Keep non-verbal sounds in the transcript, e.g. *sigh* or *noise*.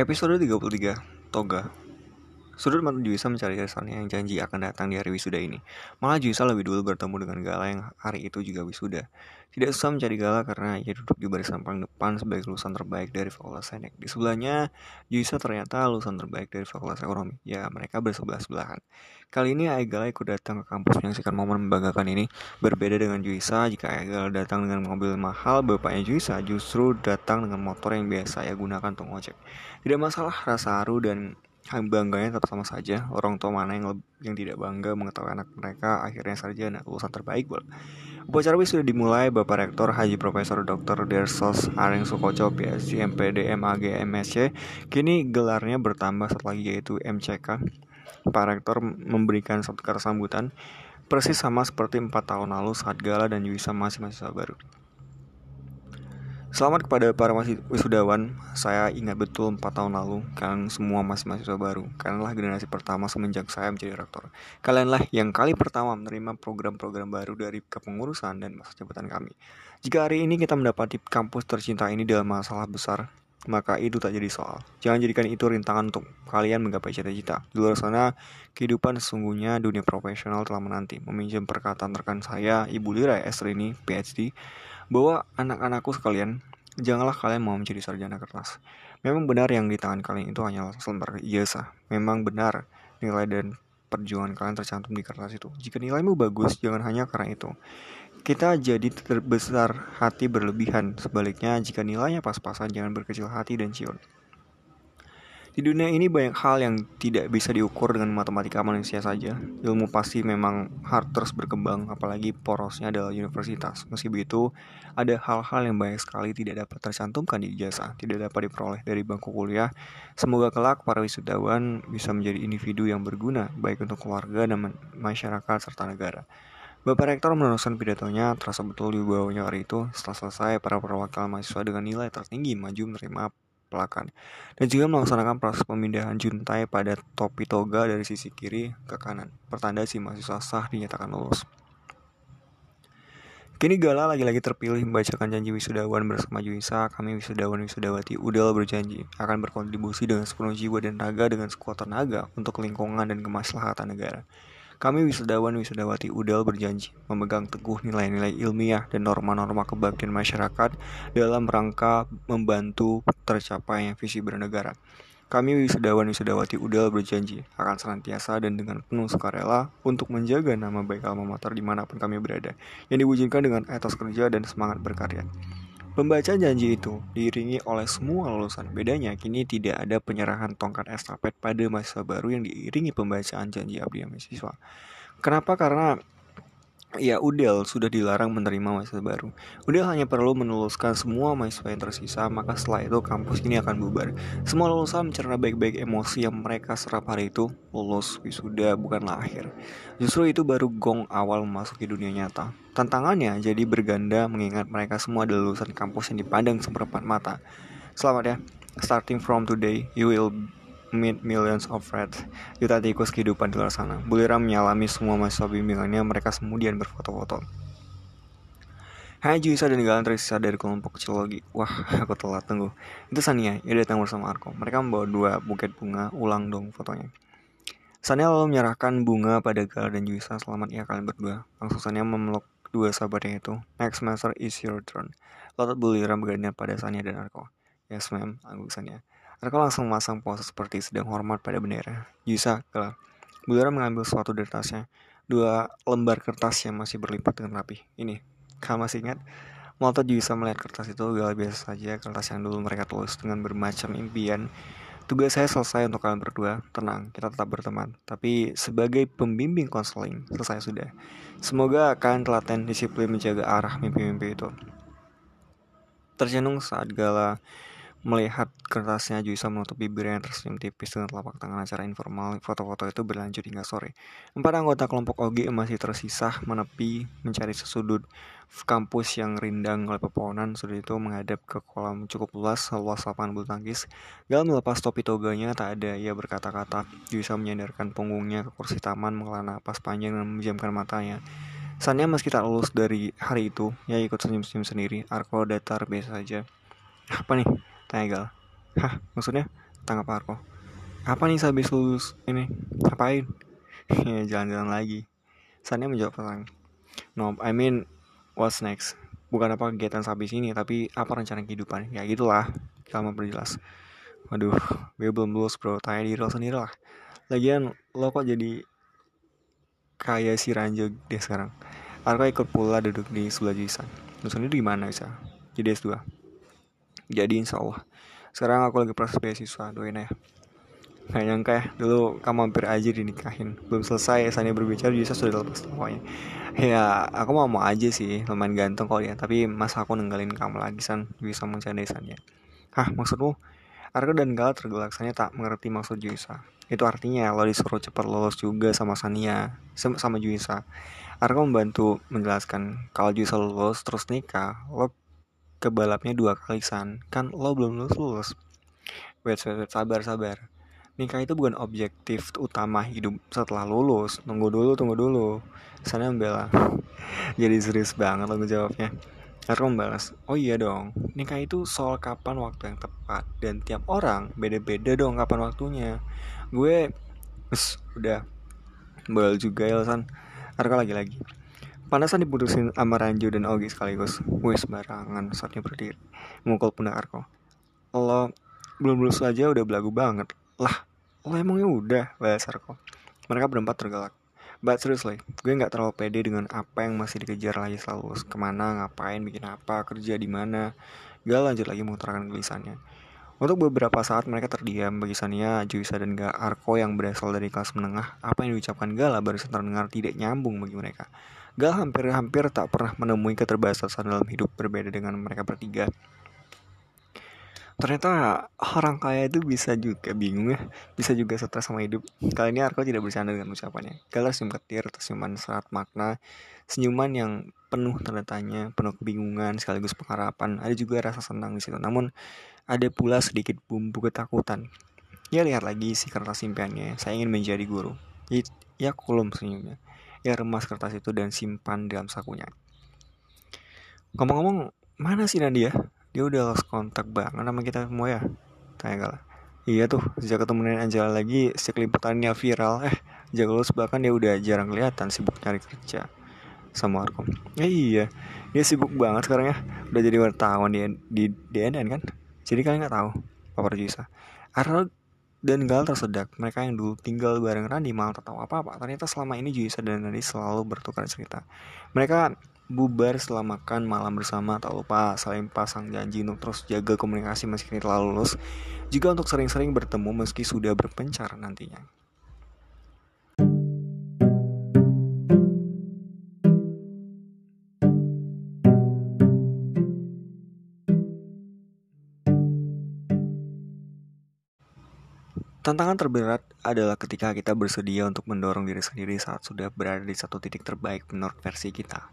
Episode 33 Toga Sudut mata Juisa mencari Rizalnya yang janji akan datang di hari wisuda ini. Malah Juisa lebih dulu bertemu dengan Gala yang hari itu juga wisuda. Tidak susah mencari Gala karena ia duduk di barisan paling depan sebagai lulusan terbaik dari Fakultas Senek. Di sebelahnya, Juisa ternyata lulusan terbaik dari Fakultas Ekonomi. Ya, mereka bersebelah-sebelahan. Kali ini Aegala ikut datang ke kampus menyaksikan momen membanggakan ini. Berbeda dengan Juisa, jika Aegala datang dengan mobil mahal, bapaknya Juisa justru datang dengan motor yang biasa ia gunakan untuk ngojek. Tidak masalah rasa haru dan bangganya tetap sama saja. Orang tua mana yang yang tidak bangga mengetahui anak mereka akhirnya sarjana lulusan terbaik bol. Upacara sudah dimulai Bapak Rektor Haji Profesor Dr. Dersos Areng Sukoco PhD MPD MAG MSc kini gelarnya bertambah satu lagi yaitu MCK. Pak Rektor memberikan satu kata sambutan persis sama seperti empat tahun lalu saat Gala dan Yuisa masih mahasiswa baru. Selamat kepada para wisudawan. Saya ingat betul 4 tahun lalu, kalian semua masih mahasiswa baru. Kalianlah generasi pertama semenjak saya menjadi rektor. Kalianlah yang kali pertama menerima program-program baru dari kepengurusan dan masa jabatan kami. Jika hari ini kita mendapati kampus tercinta ini dalam masalah besar, maka itu tak jadi soal. Jangan jadikan itu rintangan untuk kalian menggapai cita-cita. Di luar sana, kehidupan sesungguhnya dunia profesional telah menanti. Meminjam perkataan rekan saya, Ibu Lira Estrini, PhD, bahwa anak-anakku sekalian, janganlah kalian mau menjadi sarjana kertas. Memang benar yang di tangan kalian itu hanyalah selembar ijazah. Memang benar nilai dan perjuangan kalian tercantum di kertas itu. Jika nilaimu bagus, jangan hanya karena itu. Kita jadi terbesar hati berlebihan. Sebaliknya, jika nilainya pas-pasan, jangan berkecil hati dan ciut. Di dunia ini banyak hal yang tidak bisa diukur dengan matematika manusia saja. Ilmu pasti memang harus terus berkembang, apalagi porosnya adalah universitas. Meski begitu, ada hal-hal yang banyak sekali tidak dapat tercantumkan di ijazah, tidak dapat diperoleh dari bangku kuliah. Semoga kelak para wisudawan bisa menjadi individu yang berguna, baik untuk keluarga dan masyarakat serta negara. Bapak Rektor meneruskan pidatonya, terasa betul di bawahnya hari itu. Setelah selesai, para perwakilan mahasiswa dengan nilai tertinggi maju menerima pelakan dan juga melaksanakan proses pemindahan juntai pada topi toga dari sisi kiri ke kanan pertanda si mahasiswa sah dinyatakan lulus Kini Gala lagi-lagi terpilih membacakan janji wisudawan bersama Juisa. Kami wisudawan wisudawati Udel berjanji akan berkontribusi dengan sepenuh jiwa dan raga dengan sekuat tenaga untuk lingkungan dan kemaslahatan negara. Kami wisudawan wisudawati UDAL berjanji memegang teguh nilai-nilai ilmiah dan norma-norma kebaktian masyarakat dalam rangka membantu tercapainya visi bernegara. Kami wisudawan wisudawati UDAL berjanji akan senantiasa dan dengan penuh sukarela untuk menjaga nama baik alma mater di mana pun kami berada, yang diwujudkan dengan etos kerja dan semangat berkarya. Pembaca janji itu diiringi oleh semua lulusan. Bedanya kini tidak ada penyerahan tongkat estafet pada masa baru yang diiringi pembacaan janji abdi mahasiswa. Kenapa? Karena Ya, Udel sudah dilarang menerima mahasiswa baru. Udel hanya perlu menuluskan semua mahasiswa yang tersisa, maka setelah itu kampus ini akan bubar. Semua lulusan mencerna baik-baik emosi yang mereka serap hari itu. Lulus wisuda bukanlah akhir. Justru itu baru gong awal memasuki dunia nyata. Tantangannya jadi berganda mengingat mereka semua adalah lulusan kampus yang dipandang seperempat mata. Selamat ya. Starting from today, you will meet millions of friends Juta tikus kehidupan di luar sana. Bulira menyalami semua mahasiswa bimbingannya Mereka kemudian berfoto-foto. Hai Juisa dan Galan tersisa dari kelompok kecil lagi. Wah *laughs* aku telat tunggu. Itu Sania ia datang bersama Arko. Mereka membawa dua buket bunga Ulang dong fotonya. Sania lalu menyerahkan bunga pada Galan dan Juisa. Selamat ya kalian berdua. Langsung Sania memeluk dua sahabatnya itu. Next semester is your turn. Lotot Bulira bergantian pada Sania dan Arko. Yes ma'am, aku Sania mereka langsung memasang pose seperti sedang hormat pada bendera. Yusa kelar. Budara mengambil sesuatu dari tasnya. Dua lembar kertas yang masih berlipat dengan rapi. Ini, kamu masih ingat? Melotot Yusa melihat kertas itu gak biasa saja kertas yang dulu mereka tulis dengan bermacam impian. Tugas saya selesai untuk kalian berdua. Tenang, kita tetap berteman. Tapi sebagai pembimbing konseling, selesai sudah. Semoga kalian telaten disiplin menjaga arah mimpi-mimpi itu. Tercenung saat Gala Melihat kertasnya Juisa menutup bibirnya yang tersenyum tipis dengan telapak tangan acara informal, foto-foto itu berlanjut hingga sore. Empat anggota kelompok OG masih tersisa menepi mencari sesudut kampus yang rindang oleh pepohonan. Sudah itu menghadap ke kolam cukup luas, luas lapangan bulu tangkis. Gal melepas topi toganya, tak ada ia berkata-kata. Juisa menyandarkan punggungnya ke kursi taman, menghela napas panjang dan menjamkan matanya. Sanya meski tak lulus dari hari itu, ia ikut senyum-senyum sendiri. Arko datar biasa saja. Apa nih? Tanya Gal. Hah, maksudnya? tangkap Arko. Apa nih habis lulus? Ini ngapain? *laughs* Ya jalan-jalan lagi. Sania menjawab tenang no I mean what's next? Bukan apa kegiatan habis ini tapi apa rencana kehidupan? Ya gitulah. Kalau mau perjelas waduh gue belum lulus bro. Tanya diri lo sendiri lah lagian lo kok jadi kayak si Ranjo deh sekarang? Arko ikut pula duduk di sebelah Juisan Lu sendiri gimana bisa jadi S2 jadi insya Allah. Sekarang aku lagi proses beasiswa doain ya Gak nyangka ya, dulu kamu hampir aja dinikahin. Belum selesai, Sania berbicara bisa sudah lepas pokoknya Ya, aku mau mau aja sih, lumayan ganteng kok ya Tapi masa aku ninggalin kamu lagi, San? Bisa mencandai Sania Hah, maksudmu? Arka dan Gala tergelak, Sania tak mengerti maksud Juisa. Itu artinya lo disuruh cepat lolos juga sama Sania Sama Juisa. Arka membantu menjelaskan Kalau Juisa lulus terus nikah Lo kebalapnya dua kali, San. Kan lo belum lulus lulus. Wait, wait, wait, sabar, sabar. Nikah itu bukan objektif utama hidup setelah lulus. Tunggu dulu tunggu dulu. Sana membela *laughs* jadi serius banget lo jawabnya Aku membalas, oh iya dong, nikah itu soal kapan waktu yang tepat. Dan tiap orang beda-beda dong kapan waktunya. Gue, udah. Boleh juga ya San Arka lagi-lagi Panasan diputusin sama Ranju dan Ogi sekaligus. Gue sembarangan saatnya berdiri. Mukul pundak Arko Lo belum lulus aja udah belagu banget. Lah, Oh emangnya udah? Bahasa kok. Mereka berempat tergelak. But seriously, gue gak terlalu pede dengan apa yang masih dikejar lagi selalu. Ke mana, ngapain, bikin apa, kerja di mana. Gak lanjut lagi mengutarakan gelisannya Untuk beberapa saat mereka terdiam Bagi Sania, Juisa, dan Gak Arko yang berasal dari kelas menengah Apa yang diucapkan Gala baru terdengar tidak nyambung bagi mereka Gal hampir-hampir tak pernah menemui keterbatasan dalam hidup berbeda dengan mereka bertiga. Ternyata orang kaya itu bisa juga bingung ya bisa juga stres sama hidup. Kali ini Arko tidak bercanda dengan ucapannya. Galas senyum ketir tersenyuman serat makna senyuman yang penuh tanda tanya penuh kebingungan sekaligus pengharapan. Ada juga rasa senang di situ. Namun ada pula sedikit bumbu ketakutan. Ya lihat lagi si kertas impiannya saya ingin menjadi guru. Ya kulum senyumnya ya remas kertas itu dan simpan dalam sakunya. Ngomong-ngomong mana sih Nadia? Dia udah lost kontak banget sama kita semua ya? Tanya gak iya tuh sejak ketemu dengan Angela lagi si liputannya viral eh jaga lulus bahkan dia udah jarang kelihatan sibuk nyari kerja sama Arkom ya iya dia sibuk banget sekarang ya. Udah jadi wartawan di di DNN kan? Jadi kalian nggak tahu Papa Juisa Arnold dan Gal tersedak. Mereka yang dulu tinggal bareng Randy malah tak tahu apa-apa. Ternyata selama ini Juisa dan Randy selalu bertukar cerita. Mereka bubar setelah makan malam bersama tak lupa saling pasang janji untuk terus jaga komunikasi meski telah lulus juga untuk sering-sering bertemu meski sudah berpencar nantinya Tantangan terberat adalah ketika kita bersedia untuk mendorong diri sendiri saat sudah berada di satu titik terbaik menurut versi kita.